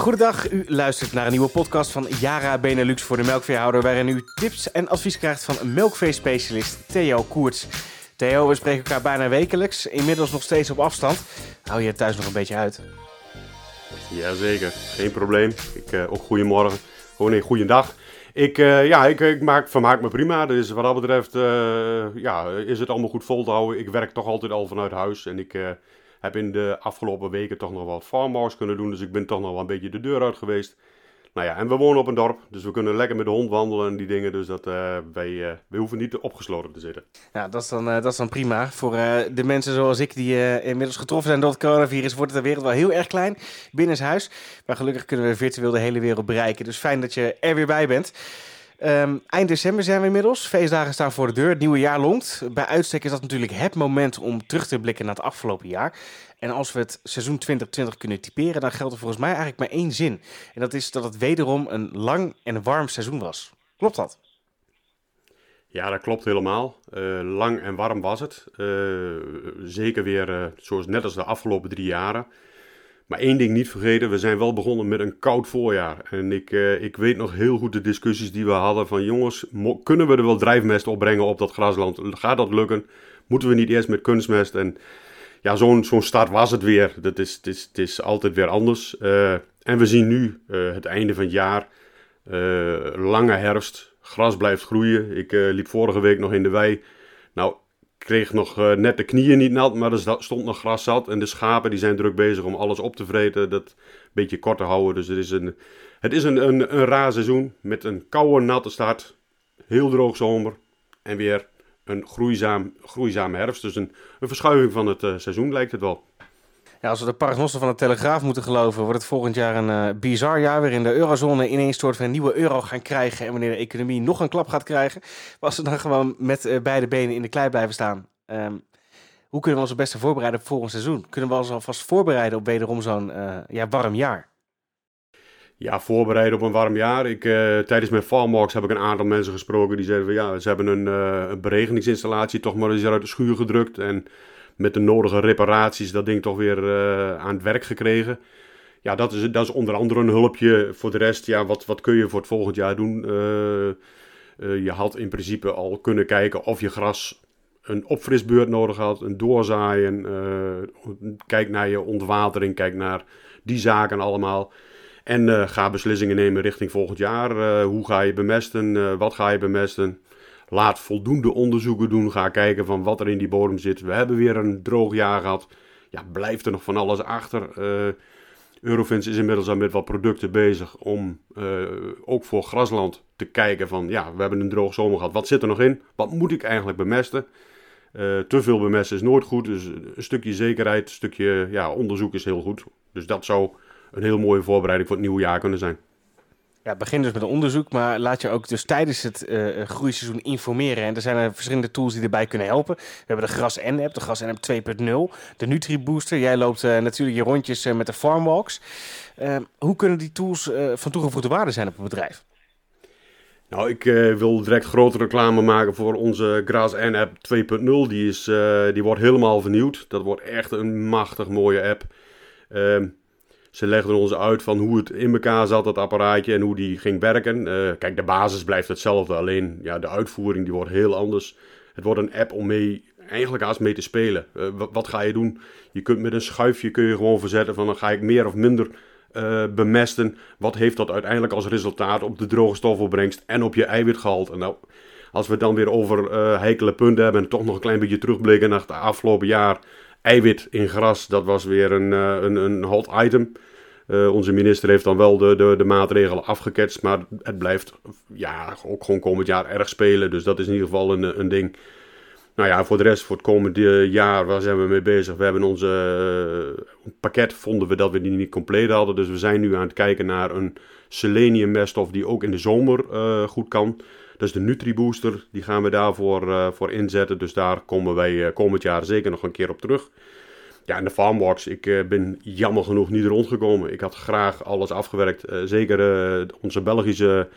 Goedendag, u luistert naar een nieuwe podcast van Yara Benelux voor de melkveehouder, waarin u tips en advies krijgt van melkveespecialist Theo Koerts. Theo, we spreken elkaar bijna wekelijks, inmiddels nog steeds op afstand. Hou je thuis nog een beetje uit? Jazeker, geen probleem. Ik, uh, ook goedemorgen, gewoon een goede dag. Ik, uh, ja, ik, ik maak, vermaak me prima. Dus wat dat betreft uh, ja, is het allemaal goed vol te houden. Ik werk toch altijd al vanuit huis. En ik heb in de afgelopen weken toch nog wat farmhouse kunnen doen. Dus ik ben toch nog wel een beetje de deur uit geweest. Nou ja, en we wonen op een dorp, dus we kunnen lekker met de hond wandelen en die dingen. Dus dat, uh, wij, wij hoeven niet opgesloten te zitten. Ja, dat is dan, uh, dat is dan prima. Voor de mensen zoals ik die inmiddels getroffen zijn door het coronavirus, wordt het de wereld wel heel erg klein binnenshuis. Maar gelukkig kunnen we virtueel de hele wereld bereiken. Dus fijn dat je er weer bij bent. Um, eind december zijn we inmiddels. Feestdagen staan voor de deur. Het nieuwe jaar longt. Bij uitstek is dat natuurlijk het moment om terug te blikken naar het afgelopen jaar. En als we het seizoen 2020 kunnen typeren, dan geldt er volgens mij eigenlijk maar één zin. En dat is dat het wederom een lang en warm seizoen was. Klopt dat? Ja, dat klopt helemaal. Uh, lang en warm was het. Uh, zeker weer uh, zoals net als de afgelopen drie jaren. Maar één ding niet vergeten, we zijn wel begonnen met een koud voorjaar. En ik, uh, ik weet nog heel goed de discussies die we hadden van jongens, kunnen we er wel drijfmest opbrengen op dat grasland? Gaat dat lukken? Moeten we niet eerst met kunstmest? En ja, zo'n zo'n start was het weer. Dat is, het, is, het is altijd weer anders. Uh, en we zien nu uh, het einde van het jaar, lange herfst, gras blijft groeien. Ik liep vorige week nog in de wei. Nou, kreeg nog uh, net de knieën niet nat, maar er stond nog gras zat. En de schapen die zijn druk bezig om alles op te vreten, dat een beetje kort te houden. Dus het is een, het is een, een, een raar seizoen met een koude, natte start. Heel droog zomer en weer een groeizaam, groeizame herfst. Dus een, verschuiving van het uh, seizoen lijkt het wel. Ja, als we de paragnosten van de Telegraaf moeten geloven, wordt het volgend jaar een uh, bizar jaar waarin de eurozone ineens soort van een nieuwe euro gaan krijgen en wanneer de economie nog een klap gaat krijgen. als we dan gewoon met uh, beide benen in de klei blijven staan, um, hoe kunnen we ons het beste voorbereiden op volgend seizoen? Kunnen we ons alvast voorbereiden op wederom zo'n uh, ja, warm jaar? Ja, voorbereiden op een warm jaar. Ik, tijdens mijn farmwalks heb ik een aantal mensen gesproken die zeiden van ja, ze hebben een, een beregeningsinstallatie toch maar eens uit de schuur gedrukt en met de nodige reparaties dat ding toch weer uh, aan het werk gekregen. Ja, dat is, dat is onder andere een hulpje. Voor de rest, ja, wat, wat kun je voor het volgend jaar doen? Uh, uh, je had in principe al kunnen kijken of je gras een opfrisbeurt nodig had, een doorzaaien. kijk naar je ontwatering, kijk naar die zaken allemaal. En ga beslissingen nemen richting volgend jaar. hoe ga je bemesten? wat ga je bemesten? Laat voldoende onderzoeken doen. Ga kijken van wat er in die bodem zit. We hebben weer een droog jaar gehad. Ja, blijft er nog van alles achter. Uh, Eurofins is inmiddels al met wat producten bezig om uh, ook voor grasland te kijken van ja, we hebben een droog zomer gehad. Wat zit er nog in? Wat moet ik eigenlijk bemesten? Uh, te veel bemesten is nooit goed. Dus een stukje zekerheid, een stukje ja, onderzoek is heel goed. Dus dat zou een heel mooie voorbereiding voor het nieuwe jaar kunnen zijn. Ja, begin dus met onderzoek, maar laat je ook dus tijdens het uh, groeiseizoen informeren. En er zijn er verschillende tools die erbij kunnen helpen. We hebben de Gras N-app, de Gras N-app 2.0, de Nutri Booster. Jij loopt uh, natuurlijk je rondjes met de Farmwalks. Ehm, hoe kunnen die tools van toegevoegde waarde zijn op een bedrijf? Nou, ik wil direct grote reclame maken voor onze Gras N-app 2.0. Die, is, die wordt helemaal vernieuwd. Dat wordt echt een machtig mooie app. Ehm, ze legden ons uit van hoe het in elkaar zat, dat apparaatje, en hoe die ging werken. Uh, kijk, de basis blijft hetzelfde, alleen ja, de uitvoering die wordt heel anders. Het wordt een app om mee, eigenlijk als mee te spelen. Uh, wat, ga je doen? Je kunt met een schuifje kun je gewoon verzetten van dan ga ik meer of minder uh, bemesten. Wat heeft dat uiteindelijk als resultaat op de droge stofopbrengst en op je eiwitgehalte? Nou, als we dan weer over heikele punten hebben en toch nog een klein beetje terugblikken naar het afgelopen jaar eiwit in gras, dat was weer een, uh, een, een hot item. Uh, onze minister heeft dan wel de, de, de maatregelen afgeketst, maar het blijft ja, ook gewoon komend jaar erg spelen. Dus dat is in ieder geval een, een ding. Nou ja, voor de rest, voor het komende jaar, waar zijn we mee bezig? We hebben onze uh, pakket, vonden we dat we die niet compleet hadden. Dus we zijn nu aan het kijken naar een selenium meststof die ook in de zomer goed kan. Is de Nutri-booster, die gaan we daarvoor uh, voor inzetten. Dus daar komen wij uh, komend jaar zeker nog een keer op terug. Ja, en de Farmbox, ik uh, ben jammer genoeg niet rondgekomen. Ik had graag alles afgewerkt. zeker onze Belgische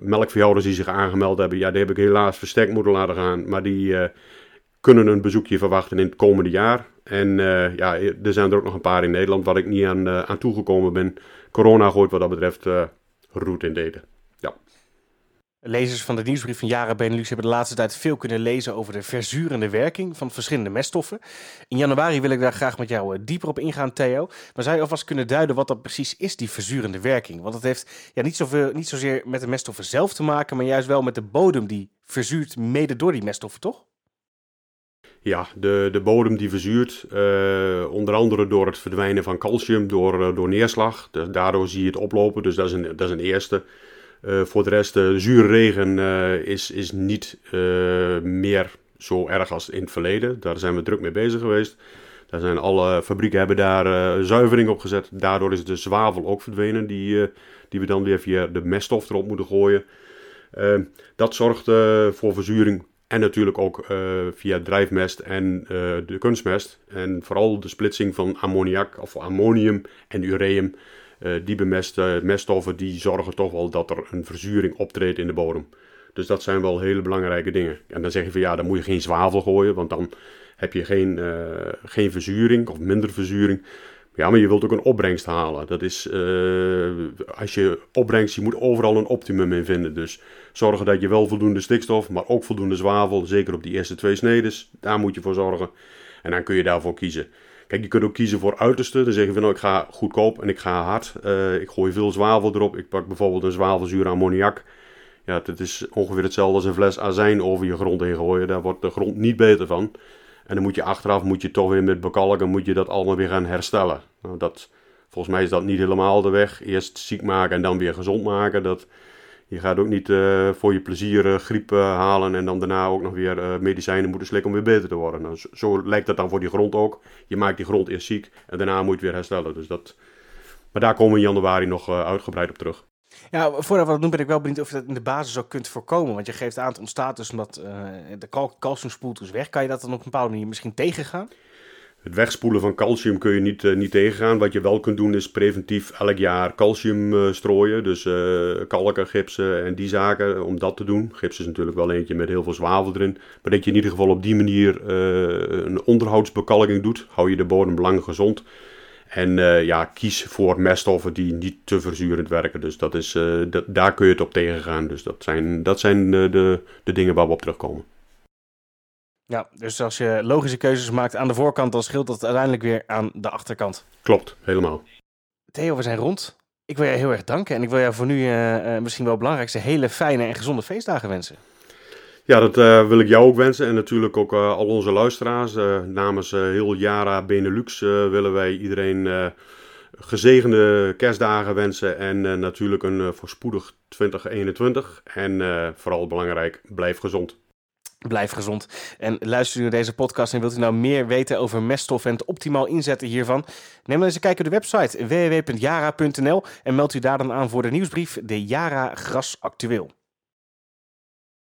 melkveehouders die zich aangemeld hebben. Ja, die heb ik helaas verstek moeten laten gaan. Maar die, kunnen een bezoekje verwachten in het komende jaar. En ja, er zijn er ook nog een paar in Nederland waar ik niet aan, aan toegekomen ben. Corona gooit wat dat betreft roet in deden. Lezers van de nieuwsbrief van Jaren Benelux hebben de laatste tijd veel kunnen lezen over de verzurende werking van verschillende meststoffen. In januari wil ik daar graag met jou eh, dieper op ingaan, Theo. Maar zou je alvast kunnen duiden wat dat precies is, die verzurende werking? Want het heeft ja, niet, zoveel, niet zozeer met de meststoffen zelf te maken, maar juist wel met de bodem die verzuurt mede door die meststoffen, toch? Ja, de, de bodem die verzuurt, uh, onder andere door het verdwijnen van calcium, door, uh, door neerslag. Dus daardoor zie je het oplopen, dus dat is een, dat is een eerste. Uh, voor de rest, de zure regen uh, is, is niet uh, meer zo erg als in het verleden. Daar zijn we druk mee bezig geweest. Daar zijn alle fabrieken hebben daar zuivering op gezet. Daardoor is de zwavel ook verdwenen, die, die we dan weer via de meststof erop moeten gooien. dat zorgt voor verzuring en natuurlijk ook via drijfmest en de kunstmest. En vooral de splitsing van ammoniak of ammonium en ureum die bemeste meststoffen die zorgen toch wel dat er een verzuring optreedt in de bodem. Dus dat zijn wel hele belangrijke dingen. En dan zeg je van ja, dan moet je geen zwavel gooien, want dan heb je geen, uh, geen verzuring of minder verzuring. Ja, maar je wilt ook een opbrengst halen. Dat is, uh, als je opbrengst, je moet overal een optimum in vinden. Dus zorgen dat je wel voldoende stikstof, maar ook voldoende zwavel, zeker op die eerste twee snedes, daar moet je voor zorgen. En dan kun je daarvoor kiezen. Kijk, je kunt ook kiezen voor uiterste. Dan zeg je van nou, ik ga goedkoop en ik ga hard. Uh, ik gooi veel zwavel erop. Ik pak bijvoorbeeld een zwavelzuur ammoniak. Ja, het is ongeveer hetzelfde als een fles azijn over je grond heen gooien. Daar wordt de grond niet beter van. En dan moet je achteraf moet je toch weer met bekalken moet je dat allemaal weer gaan herstellen. Nou, dat, volgens mij is dat niet helemaal de weg. Eerst ziek maken en dan weer gezond maken. Dat, je gaat ook niet uh, voor je plezier uh, griep uh, halen en dan daarna ook nog weer medicijnen moeten slikken om weer beter te worden. Nou, zo, lijkt dat dan voor die grond ook. Je maakt die grond eerst ziek en daarna moet je het weer herstellen. Dus dat... Maar daar komen we in januari nog uitgebreid op terug. Ja, voordat we dat doen ben ik wel benieuwd of je dat in de basis ook kunt voorkomen. Want je geeft aan, het ontstaat dus omdat de kalk, calcium spoelt dus weg. Kan je dat dan op een bepaalde manier misschien tegengaan? Het wegspoelen van calcium kun je niet, uh, niet tegengaan. Wat je wel kunt doen is preventief elk jaar calcium uh, strooien. Dus uh, kalken, gipsen en die zaken, om dat te doen. Gips is natuurlijk wel eentje met heel veel zwavel erin. Maar dat je in ieder geval op die manier een onderhoudsbekalking doet. Hou je de bodem lang gezond. En ja, kies voor meststoffen die niet te verzurend werken. Dus dat is, daar kun je het op tegengaan. Dus dat zijn, dat zijn de, de dingen waar we op terugkomen. Ja, dus als je logische keuzes maakt aan de voorkant, dan scheelt dat uiteindelijk weer aan de achterkant. Klopt, helemaal. Theo, we zijn rond. Ik wil je heel erg danken en ik wil jou voor nu uh, misschien wel het belangrijkste hele fijne en gezonde feestdagen wensen. Ja, dat uh, wil ik jou ook wensen en natuurlijk ook uh, al onze luisteraars. namens heel Jara Benelux willen wij iedereen gezegende kerstdagen wensen en natuurlijk een voorspoedig 2021. En vooral belangrijk, blijf gezond. Blijf gezond. En luister u naar deze podcast en wilt u nou meer weten over meststoffen en het optimaal inzetten hiervan? Neem dan eens een kijken op de website www.jara.nl en meld u daar dan aan voor de nieuwsbrief De Jara Gras Actueel.